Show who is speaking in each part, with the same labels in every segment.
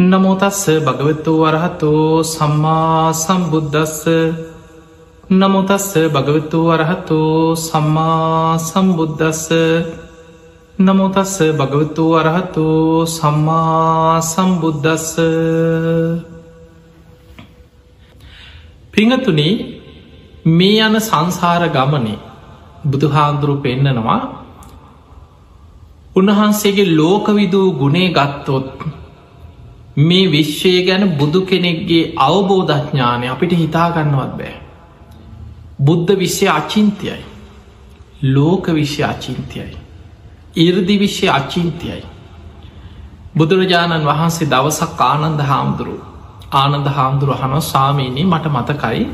Speaker 1: නමෝතස්ස භගවතු වරහතෝ සම්මා සම්බුද්ධස්ස නමුතස්ස භගවතු වරහතෝ සම්මා සම්බුද්ධස්ස නමුතස්ස භගවතු වරහතු සම්මා සම්බුද්ධස්ස පිංහතුනි මේ යන සංසාර ගමනේ බුදුහාන්දුරු පෙන්නනවා උන්වහන්සේගේ ලෝකවිදූ ගුණේ ගත්තොත් මේ විශ්වය ගැන බුදු කෙනෙක්ගේ අවබෝධඥානය අපිට හිතාගන්නවත් බෑ. බුද්ධ විශ්‍ය අචින්තයයි. ලෝක විශ්‍ය අචින්තයයි. ඉරදි විශ්‍ය අචින්තයයි. බුදුරජාණන් වහන්සේ දවසක් ආනන්ද හාමුදුරු ආනන්ද හාමුදුරු හන සාමීනී මට මතකයි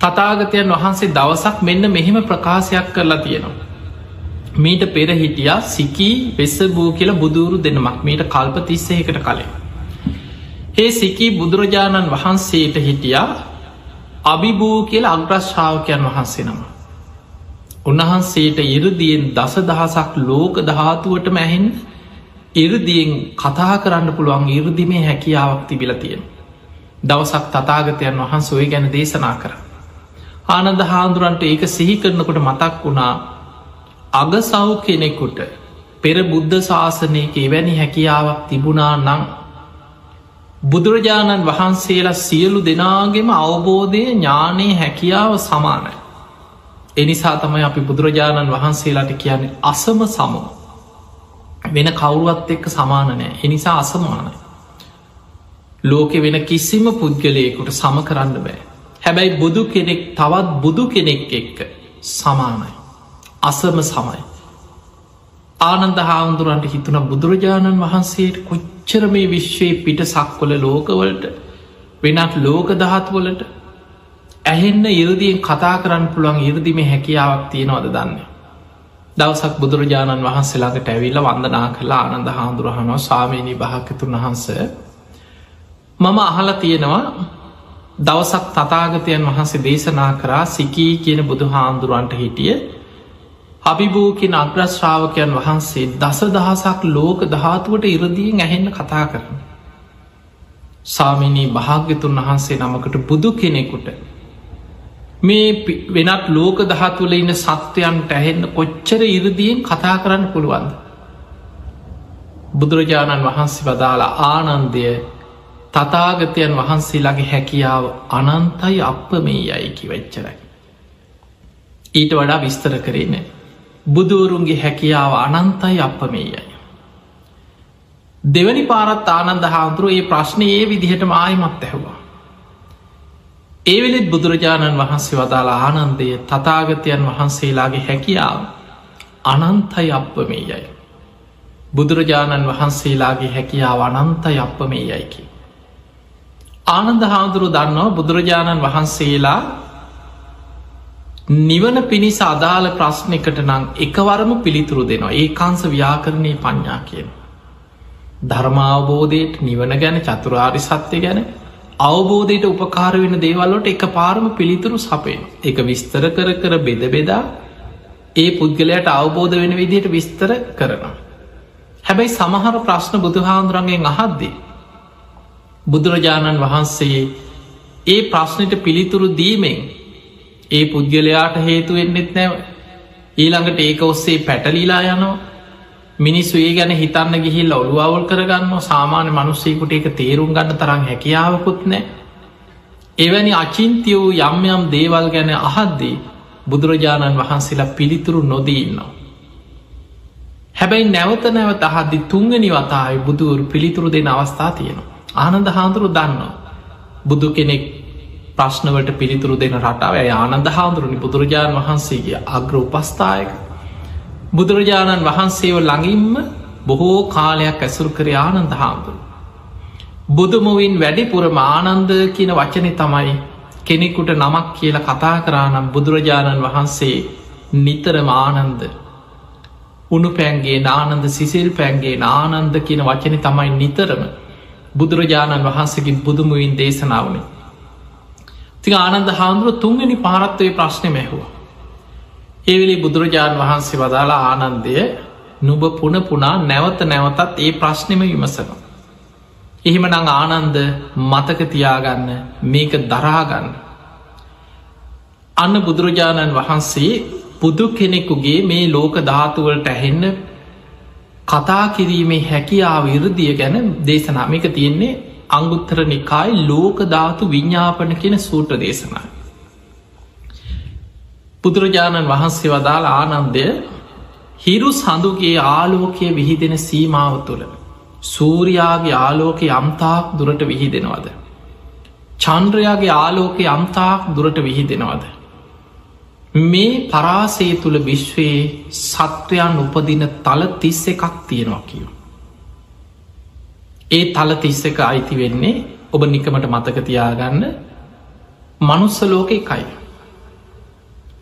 Speaker 1: තතාගතයන් වහන්සේ දවසක් මෙන්න මෙහෙම ප්‍රකාශයක් කරලා තියෙනවා. මීට පෙර හිටියා සිකී වෙස්ස බූ කියලා බුදුරු දෙනමක් මීට කල්ප තිස්සයකට කලින්. ඒ සිකී බුදුරජාණන් වහන්සේට හිටියා අභිභූ කියල අග්‍රශ්ාවකයන් වහන්සේ නම. උන්වහන්සේට ඉරදියෙන් දස දහසක් ලෝක ධාතුවට මැහෙන් ඉරදියෙන් කතා කරන්න පුළුවන් ඉරදිමේ හැකියාවක් තිබිල තියෙන. දවසක් තතාගතයන් වහන්ස ඔය ගැන දේශනා කර. ආනන්ද හාන්දුරන්ට ඒක සිහි කරනකොට මතක් වුණා අගසව් කෙනෙකුට පෙර බුද්ධ ශාසනයක එවැනි හැකියාවක් තිබුණා නං බුදුරජාණන් වහන්සේලා සියලු දෙනාගෙම අවබෝධය ඥානයේ හැකියාව සමානයි. එනිසා තමයි අපි බුදුරජාණන් වහන්සේලාට කියන්නේ අසම සමු. වෙන කවුරුවත් එක්ක සමානනෑ එනිසා අසමානයි. ලෝකෙ වෙන කිසිම පුද්ගලයකුට සම කරන්න බෑ. හැබැයි බුදු කෙනෙක් තවත් බුදු කෙනෙක් එක්ක සමානයි. අසම සමයි. ආනන්ද හාමුදුරන්ට හිතුන බුදුරජාණන් වහන්සේට කොච්චර මේ විශ්වයේ පිට සක්වල ලෝකවලට වෙනත් ලෝක දහත්වලට ඇහෙන්න ඉරදියෙන් කතා කරන්න පුළුවන් ඉරදිම හැකියාවක් තියෙනවද දන්න. දවසක් බුදුරජාණන් වහන්සේලාට ඇවිල්ල වන්දනා කලා ආනන්ද හාමුදුරහනෝ සාමීනී භාකතුන් වහන්ස මම අහල තියෙනවා දවසක් තතාගතයන් වහන්සේ දේශනා කරා සිකී කියන බුදු හාමුදුරුවන්ට හිටිය අභිභූකින අග්‍රශ්‍රාවකයන් වහන්සේ දස දහසක් ලෝක ධාතුවට ඉරදියෙන් ඇහෙන්න කතා කරන. සාමිනී භාග්‍යතුන් වහන්සේ නමකට බුදු කෙනෙකුට මේ වෙනත් ලෝක දහතුල ඉන්න සත්වයන්ට ඇහෙන්න කොච්චර ඉරදියෙන් කතා කරන්න පුළුවන්ද. බුදුරජාණන් වහන්සේ වදාලා ආනන්දය තතාගතයන් වහන්සේලාගේ හැකියාව අනන්තයි අප මේ යයිකි වෙච්චරයි. ඊට වඩා විස්තර කරන්නේ බුදුවරුන්ගේ හැකියාව අනන්තයි අප මේ යයි. දෙවනි පාරත් ආනන්ද හාමුදුරුව ඒ ප්‍රශ්නය ඒ විදිහටම ආයමත් ඇහවා. ඒවෙලෙත් බුදුරජාණන් වහන්සේ වදාලා ආනන්දය තතාගතයන් වහන්සේලාගේ හැකියාව අනන්තයි අප මේ යයි. බුදුරජාණන් වහන්සේලාගේ හැකියාව අනන්තයි අප මේ යයිකි. ආනන්ද හාමුදුරු දන්නවා බුදුරජාණන් වහන්සේලා නිවන පිණිස අදාළ ප්‍රශ්නකට නං එකවරම පිළිතුරු දෙනවා ඒ කාන්ස ව්‍යාකරණය පඤ්ඥා කියන. ධර්මාවබෝධයට නිවන ගැන චතුරාරි සත්‍යය ගැන අවබෝධයට උපකාර වෙන දේවල්ලොට එක පාරම පිළිතුරු සපේ එක විස්තර කර කර බෙද බෙදා ඒ පුද්ගලයට අවබෝධ වෙන විදියට විස්තර කරනවා. හැබැයි සමහර ප්‍රශ්න බුදුහාන්දුරන්ගෙන් අහද්දේ. බුදුරජාණන් වහන්සේ ඒ ප්‍රශ්නයට පිළිතුරු දීමෙන් ඒ පුද්ගලයාට හේතු වෙන්නෙත් නැව ඊළඟට ඒක ඔස්සේ පැටලීලා යනවා මිනිස්සු ඒ ගැන හිතන්න ගිහිල් ඔළුවවල් කරගන්න සාමාන්‍ය මනුස්සයකුට එක තේරුම් ගන්න තරම් හැකියාවකුත් නෑ එවැනි අචින්තිය වූ යම් යම් දේවල් ගැන අහද්දී බුදුරජාණන් වහන්සේලා පිළිතුරු නොදීන්නවා. හැබැයි නැවත නැවත අහද්දි තුංගනි වතායි බුදුවරු පිළිතුරු දෙන අවස්ථා තියෙනවා. ආනන්ද හාන්දුරු දන්නවා. බුදු කෙනෙක් ප්‍රශ්නවට පිළිතුරු දෙන රටාව. ආනන්ද හාමුදුරුවනි බුදුරජාණන් වහන්සේගේ අග්‍ර උපස්ථායක. බුදුරජාණන් වහන්සේව ළඟින්ම බොහෝ කාලයක් ඇසුරු කර ආනන්ද හාමුදුරු බුදුමුවින් වැඩිපුරම ආනන්ද කියන වචනය තමයි කෙනෙකුට නමක් කියල කතා කරානම් බුදුරජාණන් වහන්සේ නිතරම ආනන්ද. උනු පැන්ගේ නානන්ද සිසිල් පැන්ගේ නානන්ද කියන වචන තමයි නිතරම බුදුරජාණන් වහන්සේකින් බුදුමුවින් දේශනාවනේ. ති ආනන්ද හාමුදුරුව තුන්ගනි පාරත්වය ප්‍රශ්නය මැහවා. ඒවෙලි බුදුරජාණන් වහන්සේ වදාලා ආනන්දය නුබ පුන පුනා නැවත නැවතත් ඒ ප්‍රශ්නම විමසනවා. එහෙම නං ආනන්ද මතකතියාගන්න මේක දරාගන්න. අන්න බුදුරජාණන් වහන්සේ බුදු කෙනෙකුගේ මේ ලෝක ධාතුවලට ඇහෙන්න කතා කිරීමේ හැකියාව ඉරදිය ගැන දේශනාමික තියෙන්නේ අංගුත්තර නිකායි ලෝක ධාතු විඤ්ඥාපන කියෙන සූට දේශනයි. බුදුරජාණන් වහන්සේ වදාළ ආනන්දය හිරු සඳුගේ ආලෝකය විහිදෙන සීමාව තුළ සූරයාගේ ආලෝකය අම්තාක් දුරට විහිදෙනවද. චන්ද්‍රයාගේ ආලෝකය අම්තාක් දුරට විහිදෙනවද. මේ පරාසේ තුළ විශ්වයේ සත්වයන් උපදින තල තිස්ස එකක් තියෙනවා කියව. ඒ තල තිස්ස එක අයිති වෙන්නේ ඔබ නිකමට මතකතියාගන්න මනුස්ස ලෝක එකයි.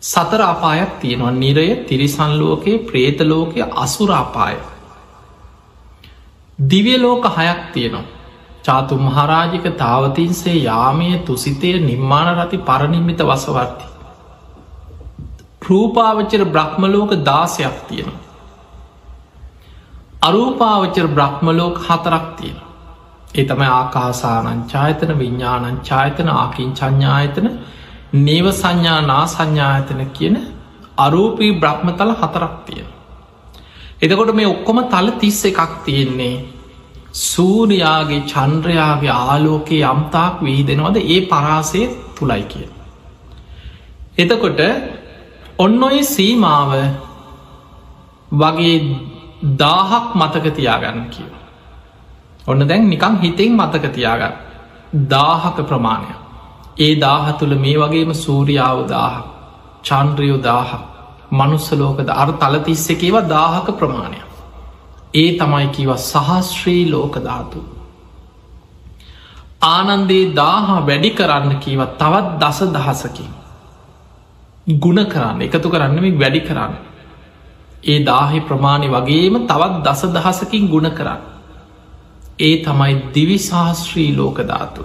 Speaker 1: සතර අපායක් තියෙනවා නිරය තිරිසන් ලෝකයේ ප්‍රේතලෝකය අසුරාපාය. දිවිය ලෝක හයක් තියෙනවා. චාතු මහරාජික තාවතින්සේ යාමය තුසිතය නිර්මාණ රති පරණිමිත වසවර්ති. රූපාවච්චර බ්‍රහ්මලෝක දාසයක් තියෙනවා. අරූපාවච්චර බ්‍රහ්මලෝක හතරක් තියෙන. ඒ තම ආකාසානංචායතන විඤ්ඥානංචායතන ආකින් චඥායතන නේව සංඥා නා සංඥායතන කියන අරූපී බ්‍රහ්මතල හතරක් තියෙන. එතකොට මේ ඔක්කොම තල තිස්ස එකක් තියෙන්නේ සූරයාගේ චන්ද්‍රයාගේ ආලෝකයේ යම්තාක් විහිදෙනවද ඒ පරාසේ තුළයි කිය. එතකොට ඔන්න ඔය සීමාව වගේ දාහක් මතක තියාගන්න කිය. ඔන්න දැන් නිකං හිතෙන් මතක තියාගන්න දාහක ප්‍රමාණය. ඒ දාහ තුළ මේ වගේම සූරියාව දාහ චන්ද්‍රයෝ දාහ මනුස්සලෝකද අර තලතිස්ස එකේව දාහක ප්‍රමාණය. ඒ තමයි කිව සහස්ශ්‍රී ලෝකධාතු. ආනන්දේ දාහ වැඩි කරන්න කීවත් තවත් දස දහසකින්. ගුණ කරන්න එකතු කරන්නම වැඩි කරන්න. ඒ දාහි ප්‍රමාණි වගේම තවත් දස දහසකින් ගුණ කරන්න. ඒ තමයි දිවිශාස්ත්‍රී ලෝකධාතු.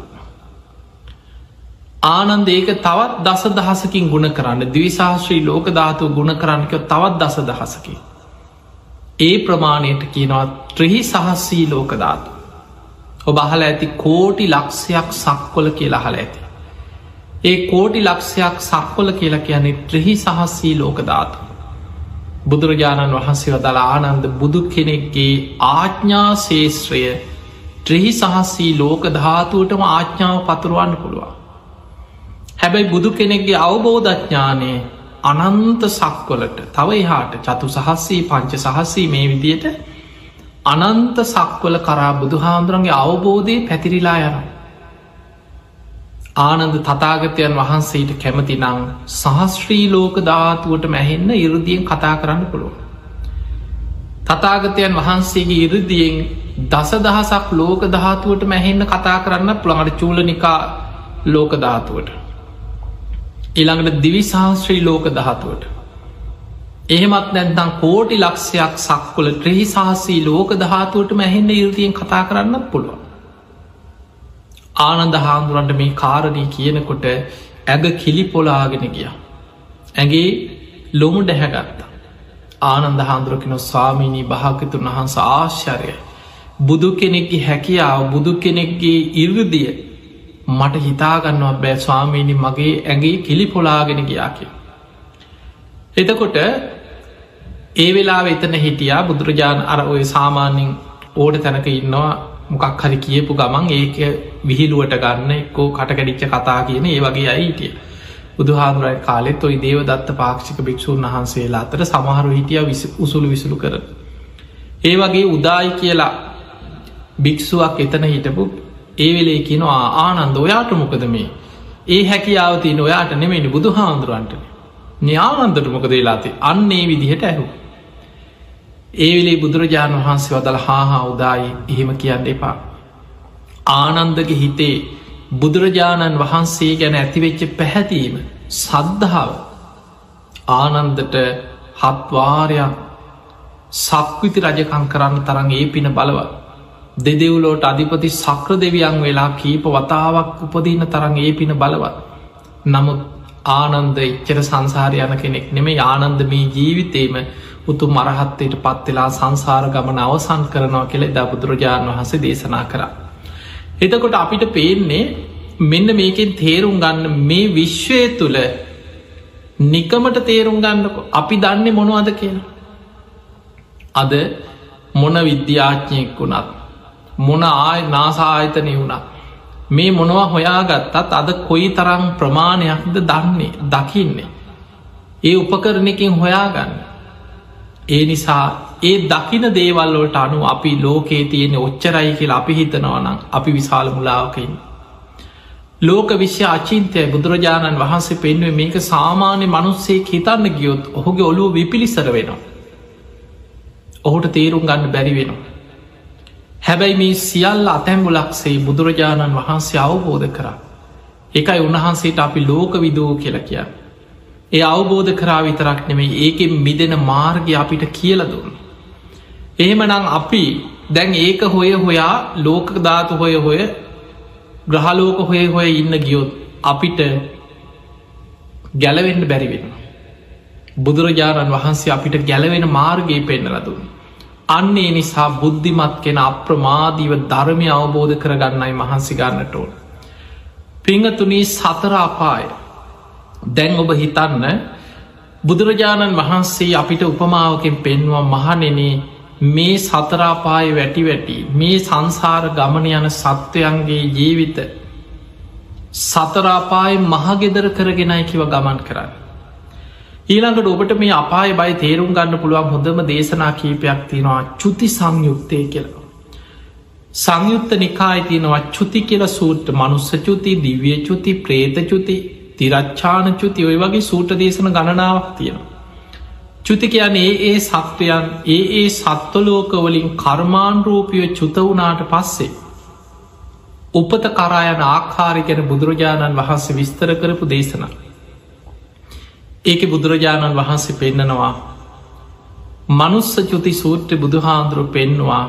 Speaker 1: ආනන්ද ඒක තවත් දස දහසකින් ගුණ කරන්න දිවිශාශ්‍රී ලෝකධාතුව ගුණ කරන්නක තවත් දස දහසකි. ඒ ප්‍රමාණයට කියනවා ත්‍රහි සහස්සී ලෝකධාතු. ඔබ අහල ඇති කෝටි ලක්ෂයක් සක්කොල කියලා හල ඇති. ඒ කෝටි ලක්ෂයක් සක්කොල කියලා කියන්නේ ත්‍රහි සහස්සී ලෝකධාතු. බුදුරජාණන් වහන්සේ වදලා ආනන්ද බුදු කෙනෙක්ගේ ආච්ඥා ශේෂත්‍රය ත්‍රහි සහස්සී ලෝක ධාතුවටම ආච්ඥාව පතුරුවන්න පුළුවන්. හැබැයි බුදු කෙනෙක්ගේ අවබෝධඥානය අනන්ත සක්වලට තව එහාට චතු සහස්සී පංච සහස්සී මේ විදියට අනන්ත සක්වල කරා බුදු හාමුදුරන්ගේ අවබෝධය පැතිරිලා යනවා. ආනන්ද තතාගතයන් වහන්සේට කැමති නං සහස්ශ්‍රී ලෝක ධාතුවට මැහෙන්න ඉරදියෙන් කතා කරන්න පුළුව. තතාගතයන් වහන්සේගේ ඉරදියෙන් දස දහසක් ලෝක ධාතුවට මැහෙන්න කතා කරන්න පුළඟට චූලනිකා ලෝක ධාතුවට. ඊළඟට දිවිශාස්ත්‍රී ලෝක දහතුවට. එහෙමත් නැත්තං කෝටි ලක්ෂයක් සක්කොල ත්‍රහි සහසී ලෝක දහතුවට මැහෙන්න ඉරතියෙන් කතා කරන්නත් පුළුවන්. ආනන්ද හාමුදුරන්ට මේ කාරණී කියනකොට ඇග කිලි පොලාගෙන ගිය. ඇගේ ලොමු ඩැහැගත්ත. ආනන්ද හාන්දුරකින ස්වාමීණී භාගතුන් වහන්ස ආශ්චරය. බුදු කෙනෙක්ගේ හැකියාව බුදු කෙනෙක්ගේ ඉර්දිය මට හිතාගන්නවා බෑ ස්වාමීණි මගේ ඇගේ කිලි පොලාගෙන ගියා කිය. එතකොට ඒ වෙලා එතන හිටියා බුදුරජාණන් අර ඔය සාමාන්‍යින් ඕඩ තැනක ඉන්නවා මොකක් හරි කියපු ගමන් ඒක විහිලුවට ගන්න එක්කෝ කටකැඩිච්ච කතා කියන ඒ වගේ අයිටිය. බුදුහාදුරයි කාලෙත් ඔයි දේව දත්ත පාක්ෂික භික්‍ෂූන් වහන්සේලා අතර සමහරු හිටිය උසුළු විසුළු කර. ඒ වගේ උදායි කියලා භික්ෂුවක් එතන හිටපු ඒ වෙලේ කියනවා ආනන්ද ඔයාට මොකද මේ ඒ හැකියාව තියන ඔයාට නෙමෙනි බුදු හාමුදුරුවන්ට න්‍යානන්දට මොකද වෙලාති අන්නේ විදිහට ඇහු. ඒ වෙලේ බුදුරජාණන් වහන්සේ වදල හාහා උදායි එහෙම කියන්න එපා. ආනන්දගේ හිතේ බුදුරජාණන් වහන්සේ ගැන ඇතිවෙච්ච පැහැතීම සද්ධාව ආනන්දට හත්වාරයක් සක්විති රජකං කරන්න තරන් ඒ පින බලවත් දෙදෙව්ලෝට අධිපති සක්‍ර දෙවියන් වෙලා කීප වතාවක් උපදීන තරන් ඒ පින බලවත්. නමුත් ආනන්ද එච්චර සංසාරය යන කෙනෙක් නෙමේ ආනන්ද මේ ජීවිතේම උතු මරහත්තයට පත්වෙලා සංසාර ගමන අවසන් කරනවා කෙළෙ ද බුදුරජාණන් වහස දේශනා කර. එතකොට අපිට පේන්නේ මෙන්න මේකෙන් තේරුම් ගන්න මේ විශ්වය තුළ නිකමට තේරුම් ගන්නකො අපි දන්නේ මොනවද කියලා. අද මොන විද්‍යාඥයෙක් වුණත් මොන ආය නාසාහිතනය වුණත් මේ මොනවා හොයාගත්තත් අද කොයි තරම් ප්‍රමාණයක්ද දන්නේ දකින්නේ. ඒ උපකරණකින් හොයාගන්න. ඒ නිසා ඒ දකින දේවල්ලෝට අනු අපි ලෝකයේ තියෙන ඔච්චරයි කියලා අපි හිතනවනම් අපි විශාල මුලාවකයින්. ලෝක විශ්‍ය අචින්තය බුදුරජාණන් වහන්සේ පෙන්වේ මේක සාමාන්‍ය මනුස්සේ හිතන්න ගියොත් ඔහුගේ ඔලුව විපිලිසර වෙනවා. ඔහුට තේරුම් ගන්න බැරි වෙනවා. හැබැයි මේ සියල් අතැම්බුලක්සේ බුදුරජාණන් වහන්සේ අවබෝධ කරා. එකයි උන්වහන්සේට අපි ලෝක විදෝ කියල කිය. ඒ අවබෝධ කරා විතරක් නෙමයි ඒකෙන් මිදෙන මාර්ගය අපිට කියල දුන්න. එහෙමනං අපි දැන් ඒක හොය හොයා ලෝක ධාතු හොය හොය ග්‍රහලෝක හොය හොය ඉන්න ගියොත් අපිට ගැලවෙන්න බැරිවෙන. බුදුරජාණන් වහන්සේ අපිට ගැලවෙන මාර්ගයේ පෙන්නලදුන්න. අන්නේ නිසා බුද්ධිමත් කෙන අප්‍රමාදීව ධර්මය අවබෝධ කරගන්නයි මහන්සි ගන්නට ඕන. පිංහතුනී සතරාපාය දැන් ඔබ හිතන්න බුදුරජාණන් වහන්සේ අපිට උපමාවකින් පෙන්වා මහනෙනේ මේ සතරාපාය වැටි වැටි මේ සංසාර ගමන යන සත්වයන්ගේ ජීවිත සතරාපාය මහගෙදර කරගෙනයි කිව ගමන් කරන්න. ඊළඟට ඔබට මේ අපාය බයි තේරුම් ගන්න පුළුවන් හොඳම දේශනා කීපයක් තියෙනවා චුති සංයුක්තය කියලා. සංයුත්ත නිකායි තියෙනවා චුති කියල සූට්ට මනුස්ස චුති දිවිය චුති ප්‍රේත චුති තිරච්චාන චුති ඔය වගේ සූට දේශන ගණනාවක් තියෙනවා. චුති කියන්නේ ඒ ඒ සත්වයන් ඒ ඒ සත්වලෝකවලින් කර්මාණරූපිය චුත වනාට පස්සේ. උපත කරායන ආකාරි ගැන බුදුරජාණන් වහන්සේ විස්තර කරපු දේශනා. ඒක බුදුරජාණන් වහන්සේ පෙන්නනවා මනුස්ස චුති සූත්‍ර බුදුහාන්දුරු පෙන්නවා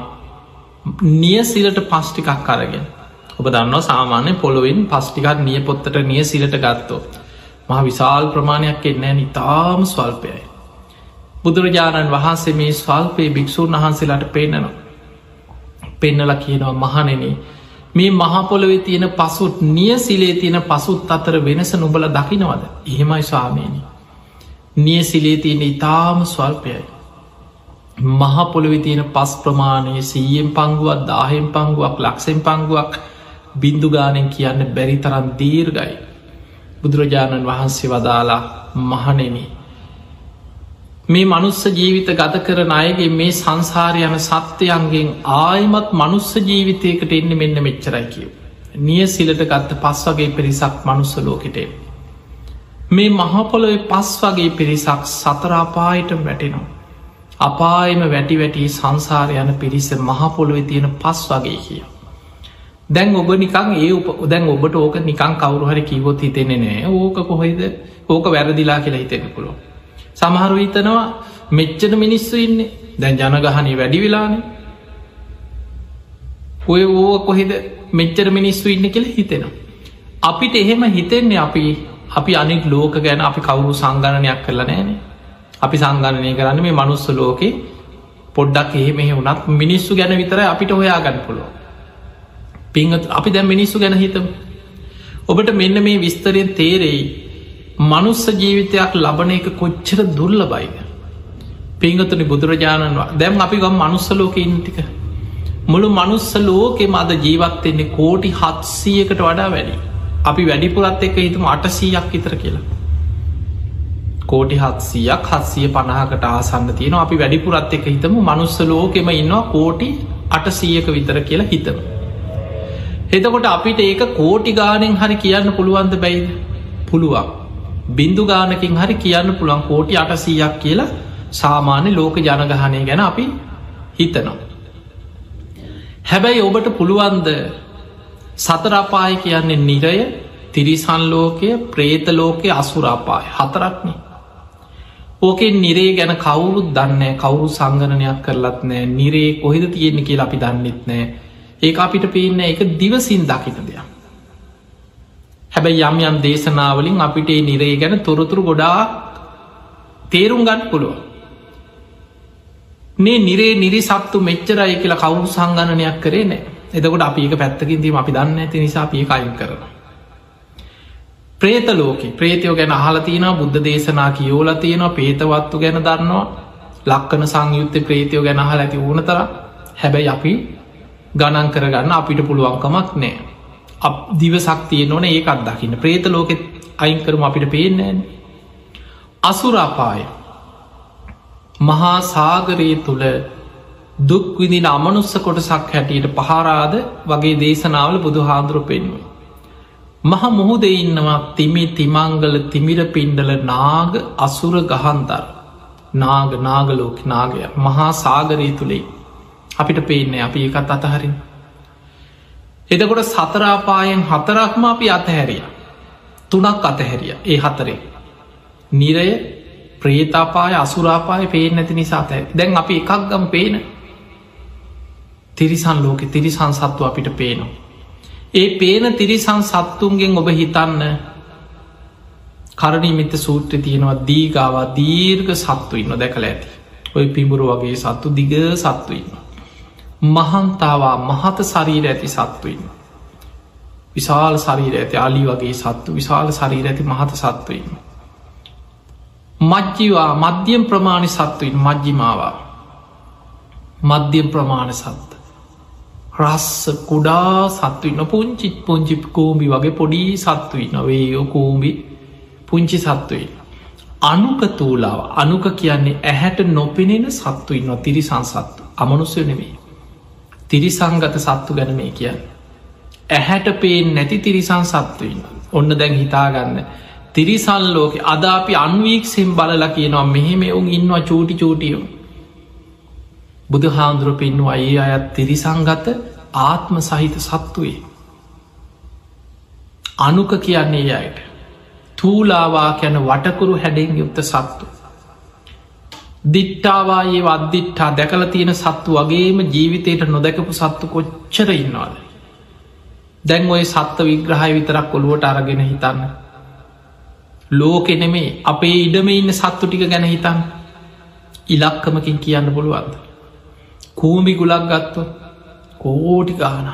Speaker 1: නියසිලට පස්්ටිකක් කරගෙන ඔබ දන්නවා සාමාන්‍ය පොළොවෙන් පස්්ටිකක් නිය පොත්තට නිය සිලට ගත්තෝ මහ විශාල් ප්‍රමාණයක් එන්නෑ නිතාම ස්වල්පයයි. බුදුරජාණන් වහන්සේ මේ ස්වල්පයේ භික්‍ෂූන් වහන්සේලාට පෙන්නනවා. පෙන්නල කියනවා මහනෙන මේ මහපොළොවෙ තියෙන පසුත් නිය සිලේ තියෙන පසුත් අතර වෙනස නුබල දකිනවද? එහෙමයි ස්වාමීනී. නිය සිලේ තියෙන ඉතාම ස්වල්පයයි. මහපොළොවි තියෙන පස් ප්‍රමාණය සීයෙන් පංගුවක් දාහෙන් පංගුවක් ලක්සෙන් පංගුවක් බින්දුගානෙන් කියන්න බැරි තරම් දීර්ගයි. බුදුරජාණන් වහන්සේ වදාලා මහනෙන. මේ මනුස්ස ජීවිත ගත කරන අයගේ මේ සංසාරයන සත්‍යයන්ගෙන් ආයමත් මනුස්ස ජීවිතයකට එන්න මෙන්න මෙච්චරයි කියව. නිය සිලට ගත්ත පස් වගේ පිරිසක් මනුස්ස ලෝකෙටේ. මේ මහපොළොව පස් වගේ පිරිසක් සතරාපායට වැටෙනවා. අපායම වැටි වැටි සංසාර යන පිරිස මහපොළොවෙ තියෙන පස් වගේ කිය. දැන් ඔබ නිකං ඒ උප දැන් ඔබට ඕක නිකං කවරු හරි කිවොත් හිතෙනෙ නෑ. ඕක කොහෙද? ඕක වැරදිලා කියලා හිතෙන පුළො. සමහරු හිතනවා මෙච්චන මිනිස්සු ඉන්නේ. දැන් ජනගහනය වැඩි වෙලානේ. ඔය ඕ කොහෙද? මෙච්චර මිනිස්සු ඉන්න කියල හිතෙනවා. අපිට එහෙම හිතෙන්නේ අපි අපි අනික් ලෝක ගැන අපි කවුරු සංගණනයක් කරලා නෑන. අපි සංගණනය කරන්න මේ මනුස්ස ලෝකෙ පොඩ්ඩක් එහෙම වුණත් මිනිස්සු ගැන විතර අපිට හොයා ගන්න පුලො පිංහත් අපි දැ මිනිස්සු ගැන හිතම. ඔබට මෙන්න මේ විස්තරයෙන් තේරෙයි. මනුස්ස ජීවිතයක් ලබන එක කොච්චර දුර්ල බයිද පිංහතුනි බුදුරජාණන්වා දැම් අපි ගම් මනුස්ස ලෝක ඉන්ටික මුළු මනුස්ස ලෝකෙ මද ජීවත්වෙන්නේ කෝටි හත්සීයකට වඩා වැඩි. අපි වැඩිපුරත් එක හිතම අටසීයක් විතර කියලා. කෝටි හත්සියක් හත්සිය පණහකට ආසන්න තියෙන අපි වැඩිපුරත් එක හිතම මනුස්ස ලෝකෙම ඉන්නවා කෝටි අටසීයක විතර කියලා හිතම. එතකොට අපිට ඒක කෝටි ගානෙන් හරි කියන්න පුළුවන්ද බැයිද? පුළුවන්. බින්දු ගානකින් හරි කියන්න පුළන් කෝටි අටසීයක් කියලා සාමාන්‍ය ලෝක ජනගහනය ගැන අපි හිතනවා. හැබැයි ඔබට පුළුවන්ද සතරාපාය කියන්නේ නිරය තිරිසන්ලෝකය ප්‍රේතලෝකය අසුරාපාය හතරක්නේ ඕකෙන් නිරේ ගැන කවුරුත් දන්න කවුරු සංගණනයක් කරලත් නෑ නිරේ කොහෙද තියෙන්නේ කියලා අපි දන්නෙත් නෑ ඒ අපිට පේන්න එක දිවසින් දකින දෙයක්. හැබැයි යම් යම් දේශනාවලින් අපිට ඒ නිරේ ගැන තොරතුරු ගොඩා තේරුම් ගන්න පුළුව මේ නිරේ නිරි සත්තු මෙච්චරයි කියලා කවුරු සංගණනයක් කරේ නෑ එතකොට අපි ඒක පැත්තකින් දීම අපි දන්න ඇති නිසා පිය කයින් කරන. ප්‍රේත ලෝක ප්‍රේතයෝ ගැන අහලතියන බුද්ධ දේශනා කියෝල තියෙනවා පේතවත්තු ගැන දන්නවා ලක්කන සංයුත්ත ප්‍රේතයෝ ගැන අහල ඇති ඕන තර හැබැයි අපි ගණන් කරගන්න අපිට පුළුවන්කමක් නෑ. දිවසක්තිය නොන ඒකත් දකින්න ප්‍රේත ලෝකෙත් අයින් කරම අපිට පේනෑන්. අසුරාපාය මහා සාගරයේ තුළ දුක්විදින අමනුස්ස කොටසක් හැටියට පහරාද වගේ දේශනාවල බුදු හාදුරු පෙන්ව. මහ මුහුද ඉන්නවා තිමි තිමංගල තිමිර පින්ඩල නාග අසුර ගහන්දර නාග නාගලෝක නාගය මහා සාගරී තුළෙයි අපිට පේන්නේ අපි ඒකත් අතහරින්. එදකොට සතරාපායෙන් හතරක්ම අපි අතහැරිය. තුනක් අතහැරිය ඒ හතරේ. නිරය ප්‍රේතාපාය අසුරාපාය පේෙන් නැති නිසාත දැන් අපි එකක් ගම් පේන තිරිසන් ලෝකෙ තිරිසන් සත්තු අපිට පේනවා. ඒ පේන තිරිසන් සත්තුන්ගෙන් ඔබ හිතන්න කරණීමිත සූත්‍ර තියෙනවා දීගාවා දීර්ග සත්තු ඉන්න දැකළ ඇති. ඔය පිඹුරු වගේ සත්තු දිග සත්තු ඉන්න. මහන්තාවා මහත සරීර ඇති සත්තුඉන්න. විශාල සරීර ඇති අලි වගේ සත්තු විශාල සරීර ඇති මහත සත්තුඉන්න. මජ්ජිවා මධ්‍යම් ප්‍රමාණි සත්තුයින් මජ්ජිමාවා මධ්‍යම් ප්‍රමාණ සත්ත රස්ස කුඩා සත්තුවන්න පුංචිත් පුංචි කෝම්බි වගේ පොඩි සත්තුයි නොවේ කෝම්බි පුංචි සත්තුයි අනුක තූලාව අනුක කියන්නේ ඇහැට නොපෙනෙන සත්තුයි නො තිරිසං සත්තු අමනුස්සය නෙවේ තිරිසංගත සත්තු ගැන මේ කියන්න. ඇහැට පේෙන් නැති තිරිසං සත්තුවන්න ඔන්න දැන් හිතාගන්න. තිරිසල් ලෝක අද අපි අන්වීක්සෙන් බලලා කියනවා මෙහෙම එවුන් ඉන්නවා චූටි චූටියෝ. බුදු හාමුදුරුව පෙන්වා ඒ අයත් තිරිසංගත ආත්ම සහිත සත්තුවේ අනුක කියන්නේ ඒ අයට. තූලාවා කැන වටකුරු හැඩෙන් යුත්ත සත්තු දිට්ටාවායේ වදදිට්ටා දැකල තියෙන සත්තු වගේම ජීවිතයට නොදැකපු සත්තු කොච්චර ඉන්නවාද? දැන් ඔය සත්ව විග්‍රහය විතරක් කොළුවට අරගෙන හිතන්න. ලෝකෙ නෙමේ අපේ ඉඩම ඉන්න සත්තු ටික ගැන හිතන් ඉලක්කමකින් කියන්න පුළුවන්ද. කූමි ගුලක් ගත්තු කෝටි ගාන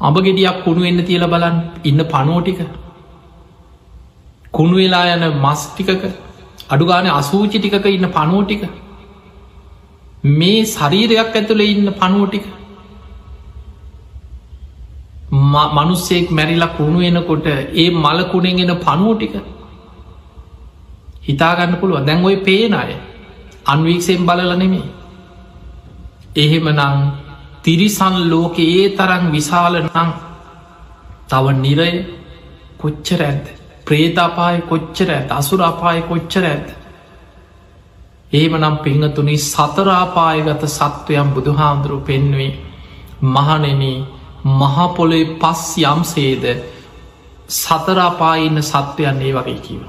Speaker 1: අඹ ගෙඩියක් කුණු එන්න තියල බලන් ඉන්න පනෝටික කුණු වෙලා යන මස් ටිකක අඩුගාන අසූචි ටිකක ඉන්න පනෝටික මේ ශරීරයක් ඇතුළ ඉන්න පනුවටික මනුස්සෙක් මැරිලා කුණු එනකොට ඒ මලකුණෙන් එන පනුවටික හිතාගන්න පුළුව දැන් ඔය පේන අය. අන්වීක්ෂයෙන් බලල නෙමේ එහෙම නං තිරිසන් ලෝක ඒ තරන් විශාල නං තව නිරය කොච්චර ඇද ප්‍රේතාපාය කොච්චර ඇත අසුරාපාය කොච්චර ඇත ඒම නම් පිංහතුනි සතරාපායගත සත්වයම් බුදුහාන්දුරු පෙන්වේ මහනෙන මහපොලේ පස් යම් සේද සතරාපාඉන්න සත්වයන් ඒ වගේ කිව.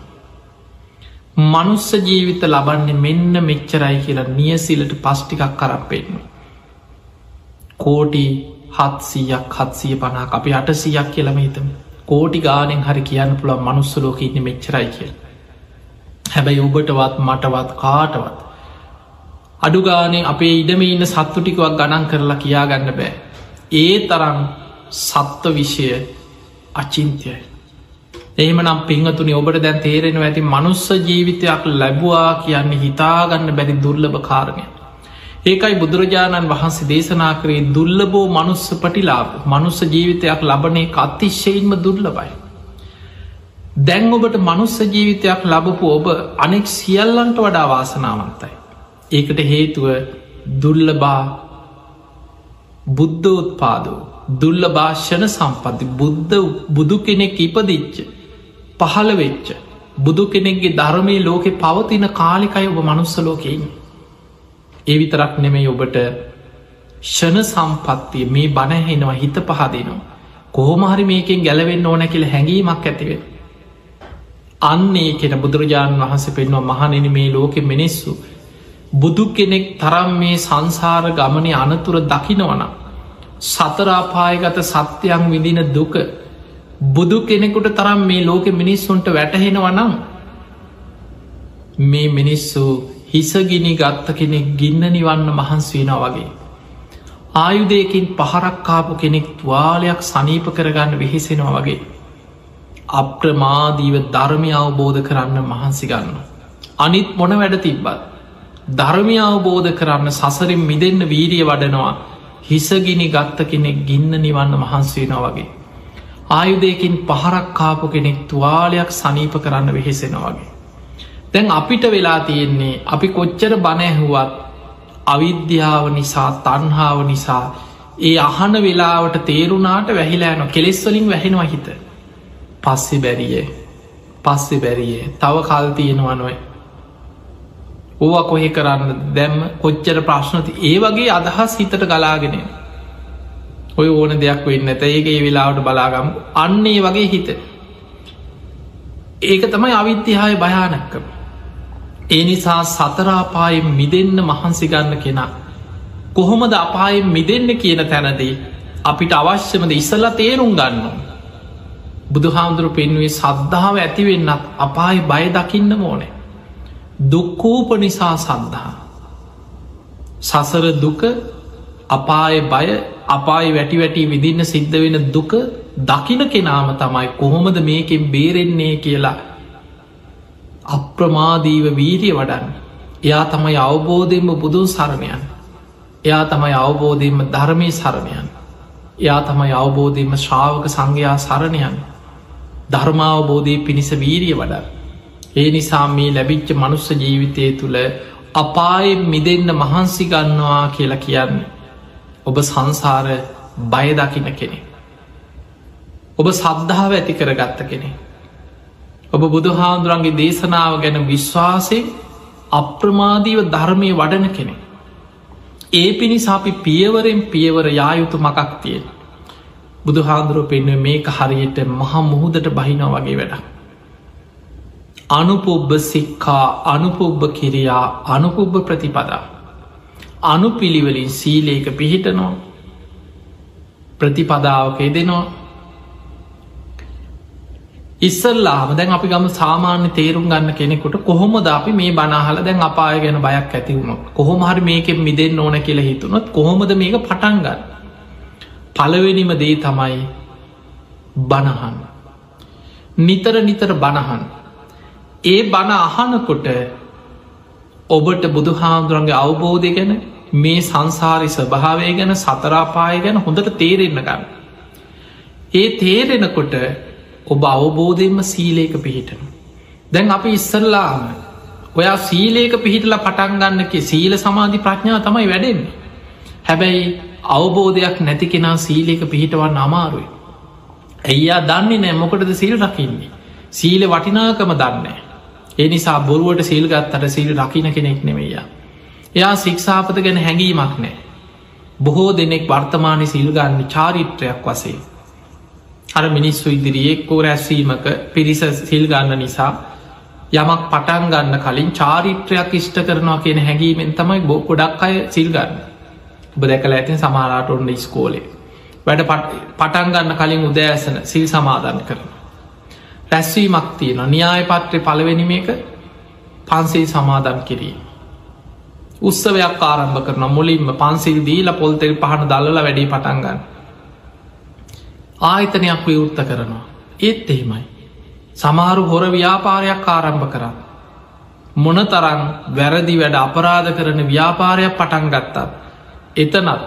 Speaker 1: මනුස්ස ජීවිත ලබන්නේ මෙන්න මෙච්චරයි කියලා නියසිලට පස්්ටිකක් කරපෙන්න්න. කෝටි හත්සීයක් හත්සිය පනා අපි අටසියක් කියලම හිතම කෝටි ගානෙන් හරි කියන්න පුළුව මනුස්සලෝක ඉන්න මෙච්චරයි කියල. හැබැයි ඔබටවත් මටවත් කාටවත්. අඩුගානේ අපේ ඉඩම ඉන්න සත්තු ටිකවක් ගණන් කරලා කියාගන්න බෑ. ඒ තරම් සත්ව විෂය අචින්තයයි. එහෙමනම් පිංහතුනි ඔබට දැන් තේරෙනවා ඇති මනුස්ස ජීවිතයක් ලැබවා කියන්නේ හිතාගන්න බැරි දුර්ලභ කාරණය. ඒකයි බුදුරජාණන් වහන්සේ දේශනා කරේ දුල්ලබෝ මනුස්ස පටිලාබ මනුස්ස ජීවිතයක් ලබනේ අතිශ්‍යයින්ම දුර්ලබයි. දැන් ඔබට මනුස්ස ජීවිතයක් ලබපු ඔබ අනෙක් සියල්ලන්ට වඩා වාසනාවන්තයි. ඒකට හේතුව දුල්ලබා බුද්ධෝත්පාදෝ දුල්ල භාෂණ සම්පති බුද්ධ බුදු කෙනෙක් ඉපදිච්ච පහළ වෙච්ච බුදු කෙනෙක්ගේ ධර්මය ලෝකෙ පවතින කාලිකයි ඔබ මනුස්ස ලෝකෙයින් ඒ විතරක් නෙමෙයි ඔබට ෂණ සම්පත්තිය මේ බණහෙනවා හිත පහදනවා කෝමහරි මේකෙන් ගැලවෙන්න ඕන කියල හැඟීමක් ඇතිවෙන අන්නේ කෙන බුදුරජාණන් වහන්ස පෙන්වා මහනෙන මේ ලෝකෙ මිනිස්සු බුදු කෙනෙක් තරම් මේ සංසාර ගමනය අනතුර දකිනවනම් සතරාපායගත සත්‍යයන් විදින දුක බුදු කෙනෙකුට තරම් මේ ලෝකෙ මිනිස්සුන්ට වැටහෙනවා නම් මේ මිනිස්සු හිසගිනි ගත්ත කෙනෙක් ගින්න නිවන්න මහන්ස් වෙන වගේ. ආයුදයකින් පහරක්කාපු කෙනෙක් තුවාලයක් සනීප කරගන්න වෙහෙසෙනවා වගේ. අප්‍රමාදීව ධර්මය අවබෝධ කරන්න මහන්සි ගන්න. අනිත් මොන වැඩ තිබ්බත්. ධර්මය අවබෝධ කරන්න සසරින් මිදන්න වීරිය වඩනවා හිසගිනි ගත්ත කෙනෙක් ගින්න නිවන්න මහන්සේනවා වගේ. ආයුදයකින් පහරක්කාපු කෙනෙක් තුවාලයක් සනීප කරන්න වෙහෙසෙනවා වගේ. දැන් අපිට වෙලා තියෙන්නේ අපි කොච්චර බණැහුවත් අවිද්‍යාව නිසා තන්හාාව නිසා ඒ අහන වෙලාවට තේරුණාට වැහිලෑන කෙලෙස්වලින් වැහෙනවා හිත. පස්සෙ බැරියේ. පස්සෙ බැරියේ. තව කල් තියෙනවා නොයි ඕව කොහෙ කරන්න දැම්ම කොච්චර ප්‍රශ්නති ඒ වගේ අදහස් හිතට ගලාගෙන ඔය ඕන දෙයක් වෙන්න ඇත ඒක ඒ වෙලාවට බලාගම්. අන්නේ වගේ හිත. ඒක තමයි අවිද්‍යහාය භයානක්කම ඒ නිසා සතරාපායෙන් මිදන්න මහන්සි ගන්න කෙනා කොහොමද අපායෙන් මිදන්න කියන තැනදී අපිට අවශ්‍යමද ඉස්සල්ලා තේරුම් ගන්න බුදුහාමුදුරු පෙන්වේ සද්ධාව ඇතිවෙන්නත් අපායි බය දකින්න ඕනේ. දුක්කූප නිසා සන්දහා සසර දුක අපාය බය අපායි වැටි වැටි විදින්න සිද්ධ වෙන දුක දකින කෙනාම තමයි කොහොමද මේකෙන් බේරෙන්නේ කියලා අප්‍රමාදීව වීරිය වඩන්න එයා තමයි අවබෝධයෙන්ම බුදුන් සරණයන් එයා තමයි අවබෝධයෙන්ම ධර්මය සරණයන් එයා තමයි අවබෝධයෙන්ම ශ්‍රාවක සංඝයා සරණයන් ධර්මාවබෝධය පිණිස වීරිය වඩන්න ඒ නිසා මේ ලැබිච්ච මනුස්ස ජීවිතය තුළ අපායෙන් මිදන්න මහන්සි ගන්නවා කියලා කියන්නේ. ඔබ සංසාර බයදකින කෙනෙ. ඔබ සද්ධාව ඇති කර ගත්ත කෙනෙ. ඔබ බුදුහාන්දුරන්ගේ දේශනාව ගැන විශ්වාසය අප්‍රමාදීව ධර්මය වඩන කෙනෙ. ඒ පිණිසාපි පියවරෙන් පියවර යායුතු මකක් තියෙන. බුදුහාදුරුව පෙන්ව මේක හරියට මහා මුහුදට බහිනව වගේ වැඩක්. අනුපුබ්බ සික්කා අනුපුබ්බ කිරියා අනුපුබ්බ ප්‍රතිපදා. අනුපිළිවලින් සීලේක පිහිටනෝ ප්‍රතිපදාවක දෙනවා ඉස්සල්ලාම දැන් අපි ගම සාමාන්‍ය තේරුම් ගන්න කෙනෙකුට කොහොමද අපි මේ බනාහල දැන් අපාය ගැන බයක් ඇති වුණොත්? කොහොම හරි මේකෙන් මිදෙන් ඕන කියලා හිතුනොත් කොහොමද මේක පටන්ගන්න පළවෙනිම දේ තමයි බණහන් නිතර නිතර බණහන් ඒ බණ අහනකොට ඔබට බුදුහාමුදුරන්ගේ අවබෝධය ගැන මේ සංසාරි ස්වභාවය ගැන සතරාපාය ගැන හොඳට තේරෙන්න ගන්න. ඒ තේරෙනකොට ඔබ අවබෝධයෙන්ම සීලේක පිහිටන. දැන් අපි ඉස්සල්ලාම ඔයා සීලේක පිහිටල පටන්ගන්නක සීල සමාධි ප්‍රඥා තමයි වැඩෙන්නේ. හැබැයි අවබෝධයක් නැති කෙනා සීලේක පිහිටවන්න අමාරුයි. ඇයියා දන්නේ නෑ මොකටද සිල් රකින්නේ. සීල වටිනාකම දන්නේ. ඒ නිසා බොරුවට සිල් ගත්තට සිල් රකින කෙනෙක් නෙවෙය. එයා සික්ෂාපත ගැන හැඟීමක් නෑ. බොහෝ දෙනෙක් වර්තමානය සිල්ගන්න චාරිත්‍රයක් වසේ. අර මිනිස්සු ඉදිරියෙක්කෝ රැස්වීමක පිරිස සිල්ගන්න නිසා යමක් පටන් ගන්න කලින් චාරිත්‍රයක් ඉෂ්ට කරනවා කියන හැඟීමෙන් තමයි බෝ ගොඩක් අය සිල්ගන්න. ඔබ දැකල ඇතින් සමාලාට ඔන්න ස්කෝලේ. වැඩ පටන් ගන්න කලින් උදෑසන සිල් සමාධන කරන. රැස්වීමක් තියෙන න්‍යාය පත්‍රය පලවෙනිම එක පන්සේ සමාදන් කිරීම. උත්සවයක් ආරම්භ කරන මුලින්ම පන්සිල් දීල පොල්තෙල් පහන දල්ල වැඩි පටන්ගන්න. ආයතනයක් විවෘත්ත කරනවා. ඒත් එහෙමයි. සමහරු හොර ව්‍යාපාරයක් ආරම්භ කරන්න. මොන තරන් වැරදි වැඩ අපරාධ කරන ව්‍යාපාරයක් පටන් ගත්තත්. එතනත්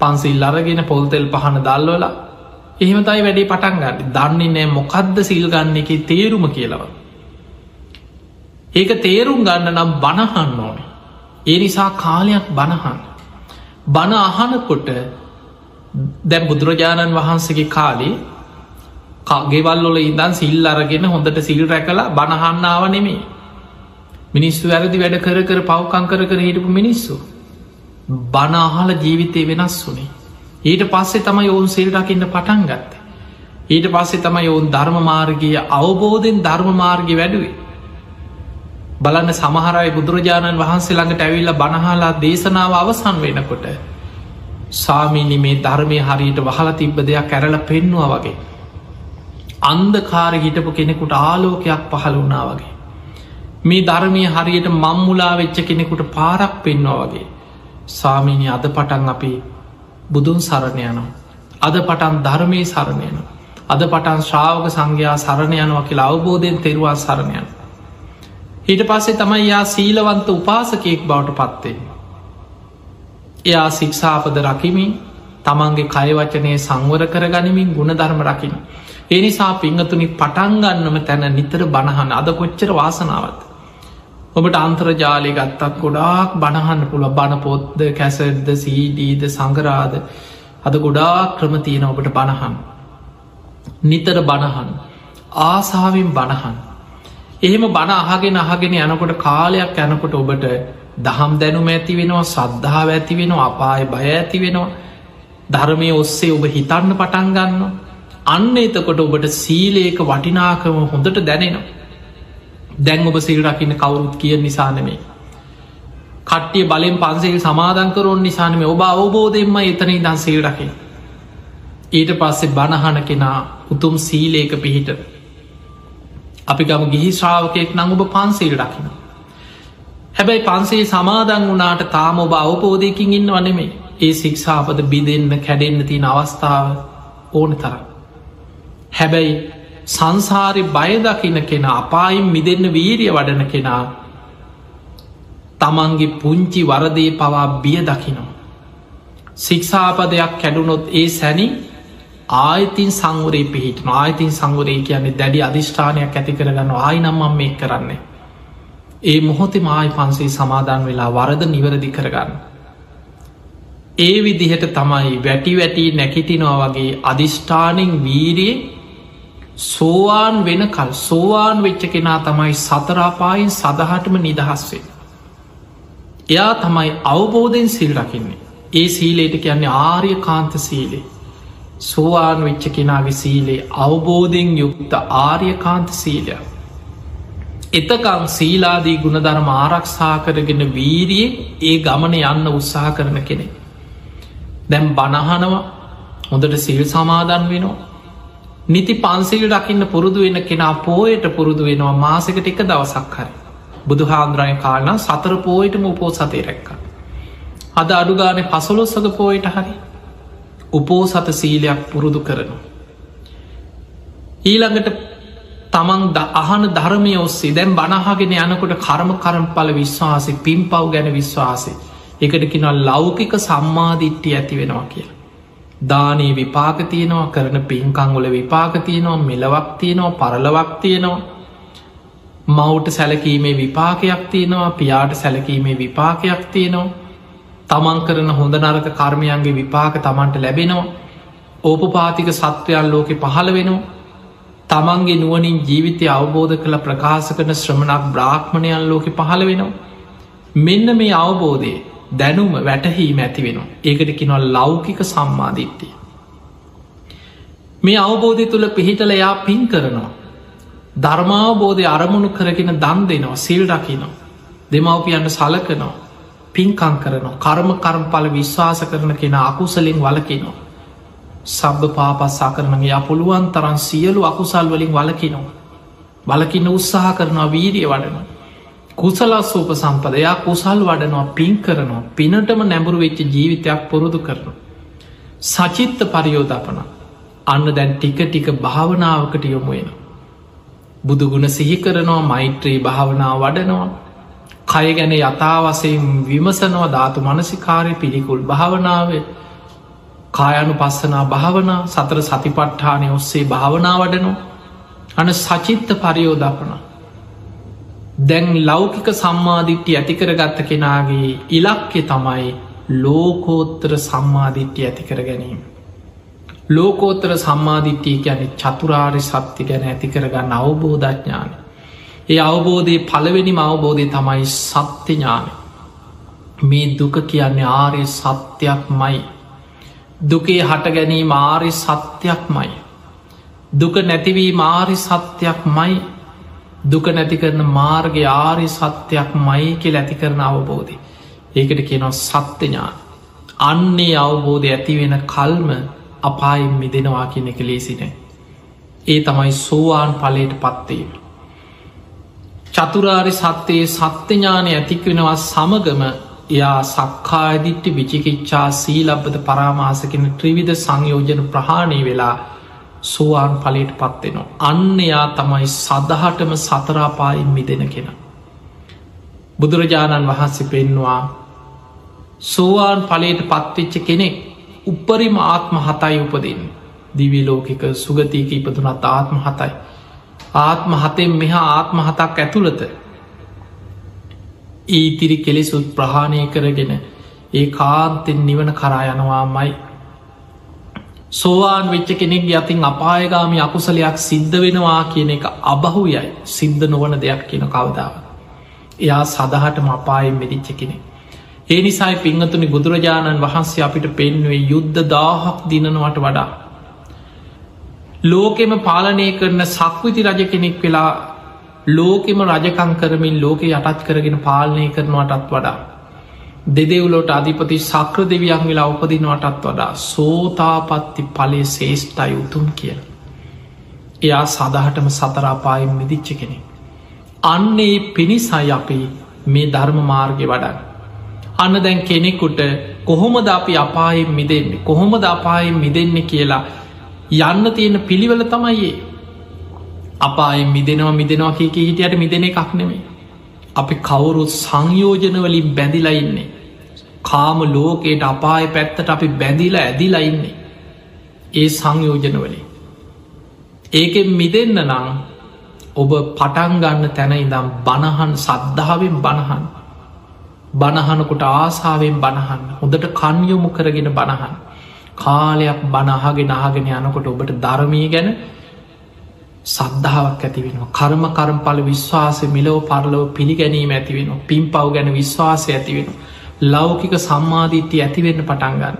Speaker 1: පන්සිල් අරගෙන පොල්තෙල් පහන දල්වලා එහෙමතයි වැඩේ පටන් ගන්න දන්නේ නෑ මොකක්ද සිල් ගන්න එක තේරුම කියලව. ඒක තේරුම් ගන්න නම් බණහන්න ඕනේ. ඒ නිසා කාලයක් බණහන්. බණ අහනකොට දැම් බුදුරජාණන් වහන්සගේ කාලේ ගෙවල්ලොල ඉදන් සිල් අරගෙන හොඳට සිල් රැකලා බණහන්නාව නෙමේ. මිනිස්සු වැරදි වැඩ කර කර පව්කං කර කර හිටපු මිනිස්සු. බනාහල ජීවිතය වෙනස් වුනේ. ඊට පස්සේ තමයි ඔවුන් සිල් රකින්න පටන් ගත්ත. ඊට පස්සේ තමයි ඔවුන් ධර්ම මාර්ගය අවබෝධයෙන් ධර්ම මාර්ගය වැඩුවේ. බලන්න සමහරයි බුදුරජාණන් වහන්සේ ළඟට ඇවිල්ල බණහලා දේශනාව අවසන් වෙනකොට සාමීනි මේ ධර්මය හරියට වහලා තිබ්බ දෙයක් කැරල පෙන්වා වගේ. අන්දකාර හිටපු කෙනෙකුට ආලෝකයක් පහළ වුණා වගේ. මේ ධර්මය හරියට මම්මුලා වෙච්ච කෙනෙකුට පාරක් පෙන්වා වගේ. සාමීනි අද පටන් අපි බුදුන් සරණ යනවා. අද පටන් ධර්මය සරණයන. අද පටන් ශ්‍රාවක සංඝයා සරණ යනවා කියලා අවබෝධයෙන් තෙරවා සරණයන. හිට පස්සේ තමයි යා සීලවන්ත උපාසකයෙක් බවට පත්වේ. එයා සික්ෂාපද රකිමින් තමන්ගේ කයවචනය සංවර කර ගනිමින් ගුණ ධර්ම රකින. එනිසා පිංහතුනි පටන්ගන්නම තැන නිතර බණහන් අද කොච්චර වාසනාවත්. ඔබට අන්ත්‍රජාලය ගත්තත් ගොඩාක් බණහන්න පුළ බණ පොත්ද කැසද්ද සීඩීද සංගරාද අද ගොඩා ක්‍රම තියෙන ඔබට බණහන්. නිතර බණහන් ආසාාවෙන් බණහන්. එහෙම බණ අහගෙන අහගෙන යනකොට කාලයක් යනකොට ඔබට දහම් දැනුම ඇති වෙනවා සද්ධාව ඇති වෙනවා අපාය බය ඇති වෙනවා. ධර්මය ඔස්සේ ඔබ හිතන්න පටන් ගන්න අන්න එතකොට ඔබට සීලේක වටිනාකම හොඳට දැනෙනවා. දැන් ඔබ සිල් රකින්න කවුරුත් කිය නිසානමේ කට්ටිය බලෙන් පන්සේල් සමාධංකරොන් නිසානම ඔබ අවබෝධයෙන්ම එතන ඉදන් සේල් රකින ඊට පස්සේ බණහන කෙනා උතුම් සීලේක පිහිට. අපි ගම ගිහි ශ්‍රාවකයෙක් නං ඔබ පන්සේල් රකින හැබැයි පන්සේ සමාදන් වනාට තාම ඔබ අවබෝධයකින් ඉන්න වනෙමේ ඒ සික්ෂාපද බිදෙන්න්න කැඩෙන්න්න තියෙන අවස්ථාව ඕන තරම් හැබැයි සංසාරි බයදකින කෙනා අපායිම් මිදන්න වීරිය වඩන කෙනා තමන්ගේ පුංචි වරදේ පවා බිය දකිනවා. සික්ෂාපදයක් කැඩුනොත් ඒ සැනි ආයතින් සංවරේ පිහිට ආයතින් සංවරේ කියන්නේ දැඩි අධිෂ්ඨානයක් ඇති කරගන්න ආයි නම්මම් මේ කරන්නේ. ඒ මොහොතේ මායි පන්සේ සමාධන් වෙලා වරද නිවරදි කරගන්න. ඒ විදිහට තමයි වැටි වැටී නැකිටිනවා වගේ අධිෂ්ඨානින් වීරිය සෝවාන් වෙනකල් සෝවාන් වෙච්ච කෙනා තමයි සතරාපායින් සදහටම නිදහස්වේ. එයා තමයි අවබෝධයෙන් සිල් රකින්නේ. ඒ සීලේට කියන්නේ ආර්ය කාන්ත සීලේ. සෝවාන් වෙච්ච කෙනාගේ සීලේ අවබෝධයෙන් යුක්ත ආර්යකාන්ත සීලය. එතකං සීලාදී ගුණධර්ම ආරක්ෂා කරගෙන වීරිය ඒ ගමන යන්න උත්සාහ කරන කෙනෙ. දැම් බණහනවා හොඳට සිල් සමාදන් වෙනවා. නිති පන්සිල් රකින්න පුරුදු වෙන කෙනා පෝයට පුරුදු වෙනවා මාසකට එක දවසක් හරි. බුදු හාන්දුරය කාලන සතර පෝයටම උපෝ සතේ රැක්ක. අද අඩුගාන පසොලොස්සක පෝයට හරි උපෝ සත සීලයක් පුරුදු කරනවා. ඊළඟට තමන් ද අහන ධර්මය ඔස්සේ දැන් බනහගෙන යනකොට කර්ම කරම්පල විශ්වාසය පින් පව් ගැන විශ්වාසය එකට කිනල් ලෞකික සම්මාධිට්ටි ඇති වෙනවා කියලා. දානී විපාක තියෙනවා කරන පින්කංගොල විපාක තියෙනවා මෙලවක් තියෙනවා පරලවක් තියෙනවා. මවුට සැලකීමේ විපාකයක් තියෙනවා පියාට සැලකීමේ විපාකයක් තියෙනවා. තමන් කරන හොඳ නරක කර්මයන්ගේ විපාක තමන්ට ලැබෙනවා. ඕපපාතික සත්වයන් ලෝකෙ පහළ වෙනවා. තමන්ගේ නුවනින් ජීවිතය අවබෝධ කළ ප්‍රකාශ කරන ශ්‍රමණක් බ්‍රාහ්මණයන් ලෝකෙ පහළ වෙනවා. මෙන්න මේ අවබෝධය දැනුම වැටහීම ඇති වෙනවා. ඒකට කිනොල් ලෞකික සම්මාධිත්තිය මේ අවබෝධය තුළ පිහිටල එයා පින් කරනවා. ධර්මාවබෝධය අරමුණු කරගෙන දන් දෙනවා සිල් රකිනවා. දෙමවපියන්න සලකනවා පින්කං කරනවා කර්ම කරම්පල විශ්වාස කරන කෙන අකුසලින් වලකිනවා සබ්භ පාපස්සා කරනගේ පුළුවන් තරන් සියලු අකුසල් වලින් වලකිනවා වලකින්න උත්සාහ කරනවා වීරිය වඩනවා. කුසලස් සූප සම්පදයා කුසල් වඩනවා පින් කරනවා. පිනටම නැඹුරු වෙච්ච ජීවිතයක් පුරුදු කරනවා. සචිත්ත පරියෝධපන. අන්න දැන් ටික ටික භාවනාවකට යොමුයෙන බුදුගුණ සිහි කරනවා මෛත්‍රී භාවනාව වඩනවා. කය ගැන යථවසයෙන් විමසනවා ධාතු මනසිකාරය පිළිකුල් භාවනාව. කායනු පස්සනා භාවනා සතර සතිපට්ඨානය ඔස්සේ භාවනා වඩනවා. අන සචිත්ත පරියෝධපන. දැන් ලෞකික සම්මාධිට්්‍ය ඇතිකර ගත්ත කෙනාගේ ඉලක්කෙ තමයි ලෝකෝත්තර සම්මාධිට්්‍ය ඇතිකර ගැනීම. ලෝකෝත්තර සම්මාධිට්්‍යය ගැන චතුරාරි සත්‍ය ගැන ඇතිකරගන්න අවබෝධඥාන ඒ අවබෝධය පළවෙනි අවබෝධය තමයි සත්‍ය ඥාන මේ දුක කියන්නේ ආරය සත්‍යයක් මයි දුකේ හට ගැනීම ආරි සත්‍යයක් මයි දුක නැතිවී මාරි සත්‍යයක් මයි දුක නැති කරන මාර්ග ආරි සත්‍යයක් මයි කෙ ඇති කරන අවබෝධය. ඒකට කියනවා සත්‍යඥාන. අන්නේ අවබෝධය ඇතිවෙන කල්ම අපායිම් මිදෙනවා කියන එක ලේසිනේ ඒ තමයි සෝවාන් පලට පත්වීම චතුරාරි සත්‍යයේ සත්‍යඥානය ඇතික්වෙනවා සමගම එයා සක්කායදිට්ටි විචිකිච්ඡා සීලබ්බත පරාමාසකෙන ත්‍රිවිධ සංයෝජන ප්‍රහාණය වෙලා සෝවාන් පලට පත්වෙනවා. අන්න එයා තමයි සදහටම සතරාපායින් මිදෙන කෙන. බුදුරජාණන් වහන්සේ පෙන්වා සෝවාන් පලට පත්වෙච්ච කෙනෙක් උපරිම ආත්ම හතයි උපදන්න. දිවිලෝකික සුගතියක ඉපදුනත් ආත්ම හතයි. ආත්ම හතෙන් මෙහා ආත්ම හතක් ඇතුළත ඊතිරි කෙලෙසුත් ප්‍රහාණය කරගෙන ඒ කාන්තෙන් නිවන කරා යනවාමයි සෝවාන් වෙච්ච කෙනෙක් යතින් අපායගාමි අකුසලයක් සිද්ධ වෙනවා කියන එක අබහු යයි සිද්ධ නොවන දෙයක් කියන කවදාව. එයා සදහටම අපායෙන් මෙදිච්ච කෙනෙ. ඒ නිසායි පිංහතුනි බුදුරජාණන් වහන්සේ අපිට පෙන්වේ යුද්ධ දාහක් දිනනවට වඩා. ලෝකෙම පාලනය කරන සක්විති රජ කෙනෙක් වෙලා ලෝකෙම රජකං කරමින් ලෝක යටත් කරගෙන පාලනය කරනවටත් වඩා. දෙදෙව්ලෝට අධිපති සක්‍ර දෙවියන් වෙලා උපදිනවටත් වඩා සෝතාපත්ති පලේ ශේෂ්ටයි උතුම් කිය. එයා සදහටම සතරාපායෙන් මිදිච්ච කෙනෙ. අන්නේ පිණිසයි අපි මේ ධර්ම මාර්ගය වඩන්. අන්න දැන් කෙනෙකුට කොහොමද අපි අපායෙන් මිදෙන්නේ කොහොමද අපායෙන් මිදෙන්නේ කියලා යන්න තියෙන පිළිවල තමයියේ අපායෙන් මිදෙනවා මිදෙනවා කිය හිටියට මිදෙන එකක් නෙමේ අපි කවුරුත් සංයෝජනවලින් බැඳිලඉන්නේ. කාම ලෝකයට අපාය පැත්තට අපි බැඳිලා ඇදිලඉන්නේ. ඒ සංයෝජනවලින්. ඒකෙන් මිදන්න නම් ඔබ පටන්ගන්න තැන ඉදම් බණහන් සද්ධාවෙන් බණහන් බණහනකොට ආසාාවෙන් බණහන් හොදට කන්යොමු කරගෙන බණහන් කාලයක් බණහගෙන අහගෙන යනකොට ඔබට ධර්මී ගැන සද්ධාවක් ඇතිවෙනවා කර්ම කරම්පල විශ්වාසය මිලෝ පරලෝ පිළිගැනීම ඇතිවෙන පින් පව් ගැන විශ්වාසය ඇතිවෙන ලෞකික සම්මාධීත්‍ය ඇතිවෙන්න පටන්ගන්න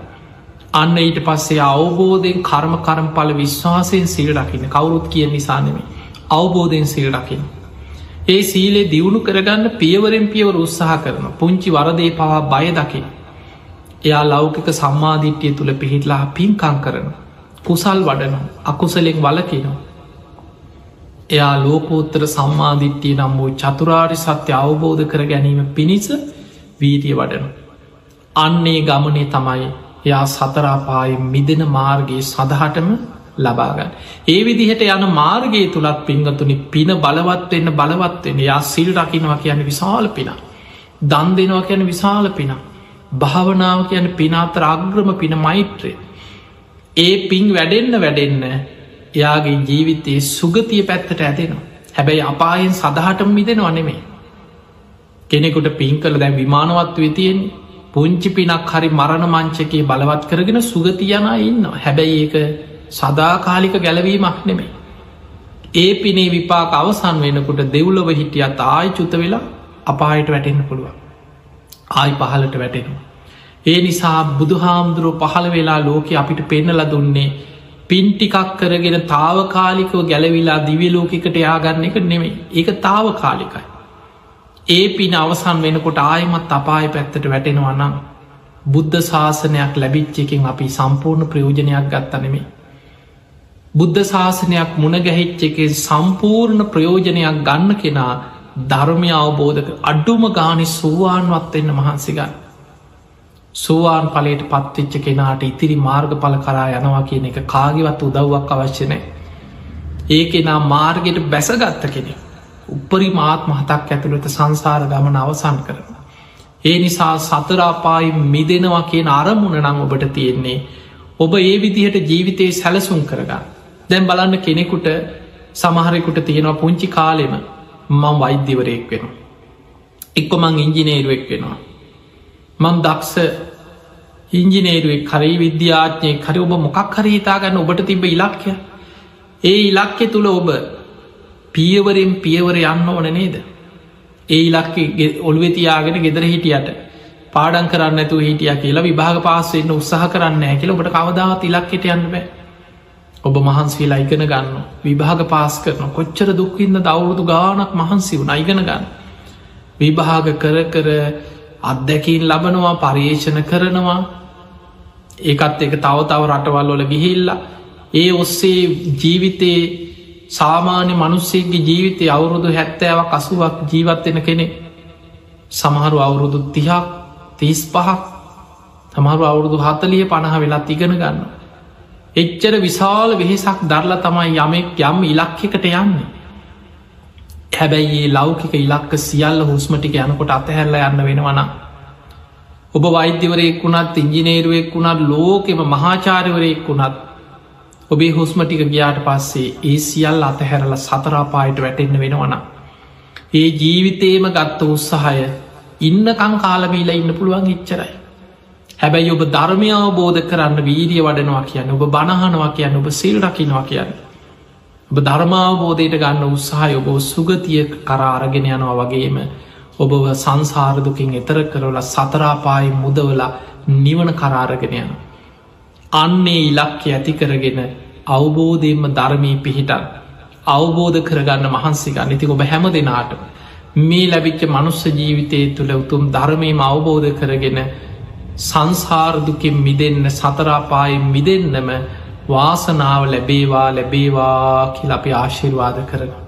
Speaker 1: අන්න ඊට පස්සේ අවබෝධයෙන් කර්ම කරම්පල විශ්වාසයෙන් සිල් රකින්න. කවුරුත් කිය නිසානෙමේ අවබෝධයෙන් සිල් රකින්න. ඒ සීලේ දියුණු කරගන්න පියවරෙන් පියවර උත්සාහ කරන පුංචි වරදේ පවා බය දකින එයා ලෞකික සම්මාධිට්්‍යය තුළ පිහිටලා පින්කං කරන කුසල් වඩන අකුසලෙක් වලකිනවා එයා ලෝකෝත්තර සම්මාධිට්්‍යිය නම් වූ චතුරාරි සත්‍ය අවබෝධ කර ගැනීම පිණිස වීතිය වඩන. අන්නේ ගමනේ තමයි එයා සතරාපාය මිදෙන මාර්ගයේ සඳහටම ලබාගන්න. ඒ විදිහට යන මාර්ගයේ තුළත් පිංගතුනි පින බලවත්වෙන්න බලවත්වෙන යා සිල් රකිනවා කියන විශාල පින. දන් දෙනවා කියන විශාල පින. භාවනාව කියන පිනාතර අග්‍රම පින මෛත්‍රය. ඒ පින් වැඩෙන්න වැඩෙන්න එයාගේ ජීවිතයේ සුගතිය පැත්තට ඇතිෙනවා. හැබැයි අපායෙන් සඳහටම මිදෙන අනෙමේ. කෙනෙකුට පින් කළ දැන් විමානවත් වෙතියෙන් පුංචි පිනක් හරි මරණ මංචකයේ බලවත් කරගෙන සුගතියන ඉන්න හැබැයි ඒක සදාකාලික ගැලවීමක් නෙමේ. ඒ පිනේ විපාක අවසන් වෙනකුට දෙව්ලොව හිටියත් ආයි චුත වෙලා අපායට වැටෙන්න්න පුළුවන්. ආයි පහලට වැටෙනවා. ඒ නිසා බුදුහාමුදුරුව පහළ වෙලා ලෝක අපිට පෙන්නල දුන්නේ පින්ටිකක් කරගෙන තාවකාලිකව ගැලවිලා දිවියලෝකිකට යාගන්න එක නෙමෙයි ඒක තාවකාලිකයි. ඒ පින අවසන් වෙනකොට ආයමත් අපාය පැත්තට වැටෙනවා නම් බුද්ධ ශාසනයක් ලැබිච්චකින් අපි සම්පූර්ණ ප්‍රයෝජනයක් ගත්තනෙමේ. බුද්ධ ශාසනයක් මුණගැහිච්ච එක සම්පූර්ණ ප්‍රයෝජනයක් ගන්න කෙනා ධර්මය අවබෝධක අඩ්ඩුම ගානි සුවාන්වත්වෙන්න මහන්සිගන්න. සෝවාන් පලට පත්වෙච්ච කෙනාට ඉතිරි මාර්ග පල කරා යනවා කියන එක කාගවත් උදව්වක් අවශ්‍යනෑ. ඒකෙනා මාර්ගයට බැසගත්ත කෙනෙ. උපරි මාත් මහතක් ඇතුළට සංසාර ගමන අවසන් කරන. ඒ නිසා සතරාපායි මිදෙනවා කියන අරමුණ නං ඔබට තියෙන්නේ. ඔබ ඒ විදිහට ජීවිතයේ සැලසුම් කරගන්න. දැම් බලන්න කෙනෙකුට සමහරෙකුට තියෙනවා පුංචි කාලෙම මං වෛද්‍යවරයෙක් වෙන. එක්කො මං ඉංජිනේරුවෙක් වෙනවා. මං දක්ෂ ඉංජිනේරුවෙක් කරයි විද්‍යාඥය කර ඔබ මොකක් හරි හිතාගන්න ඔබට තිබ ඉලක්කය? ඒ ඉලක්කෙ තුළ ඔබ පියවරෙන් පියවර යන්න ඕන නේද? ඒ ඉලක්ක ඔළුවෙතියාගෙන ගෙදර හිටියට පාඩන් කරන්න ඇතු හිටිය කියලා විභාග පාසෙන්න්න උත්සාහ කරන්න ඇකිල ඔබට කවදාවත් ඉලක්කෙට යන්න බෑ. ඔබ මහන්සේලා ඉගෙන ගන්න. විභාග පාස් කරන කොච්චර දුක්කින්න දවුරුදු ගානක් මහන්සි වුණ ඉගෙන ගන්න. විභාග කර කර අත්දැකින් ලබනවා පර්යේෂණ කරනවා. ඒකත් එක තව තව රටවල් වල ගිහිල්ලා ඒ ඔස්සේ ජීවිතයේ සාමාන්‍ය මනුස්සේගේ ජීවිතය අවුරුදු හැත්තෑවක් අසුවක් ජීවත්වෙන කෙනෙ සමහරු අවුරුදු තිහක් තිස් පහක් තමරු අවුරුදු හතලිය පණහ වෙලා ඉගෙන ගන්න. එච්චර විශාල වෙහෙසක් දරලා තමයි යමෙක් යම් ඉලක්කෙකට යන්නේ. හැබැයි ඒ ලෞකික ඉලක්ක සියල්ල හුස්මටික යනකොට අතහැරල යන්න වෙනවනම්. ඔබ වෛද්‍යවරයෙක් වුණත් ඉංජිනේරුවෙක් වුණත් ලෝකෙම මහාචාරවරයෙක් වුණත් ඔබේ හුස්මටික ගියාට පස්සේ ඒ සියල් අතහැරල සතරාපායට වැටෙන්න්න වෙනවන. ඒ ජීවිතේම ගත්ත උත්සාහය ඉන්නකං කාලමීලා ඉන්න පුළුවන් ඉච්චරයි. හැබැයි ඔබ ධර්මය අවබෝධ කරන්න වීරිය වඩනවා කියන්න ඔබ බණහනවා කියන්න ඔබ සිල් රකිනවා කියන්න. ඔබ ධර්මාවබෝධයට ගන්න උත්සාහය ඔබ සුගතිය කරාරගෙන යනවා වගේම ඔබව සංසාරදුකින් එතර කරවල සතරාපායි මුදවලා නිවන කරාරගෙන යන. අන්නේ ඉලක්ක ඇති කරගෙන අවබෝධයෙන්ම ධර්මී පිහිටන් අවබෝධ කරගන්න මහන්සිකන්න ඉති ඔබ හැම දෙනාට මේ ලැබිච්ච මනුස්ස ජීවිතය තුළ උතුම් ධර්මයම අවබෝධ කරගෙන සංසාරදුකින් මිදන්න සතරාපායෙන් මිදන්නම වාසනාව ලැබේවා ලැබේවා කියල අපි ආශිර්වාද කරන.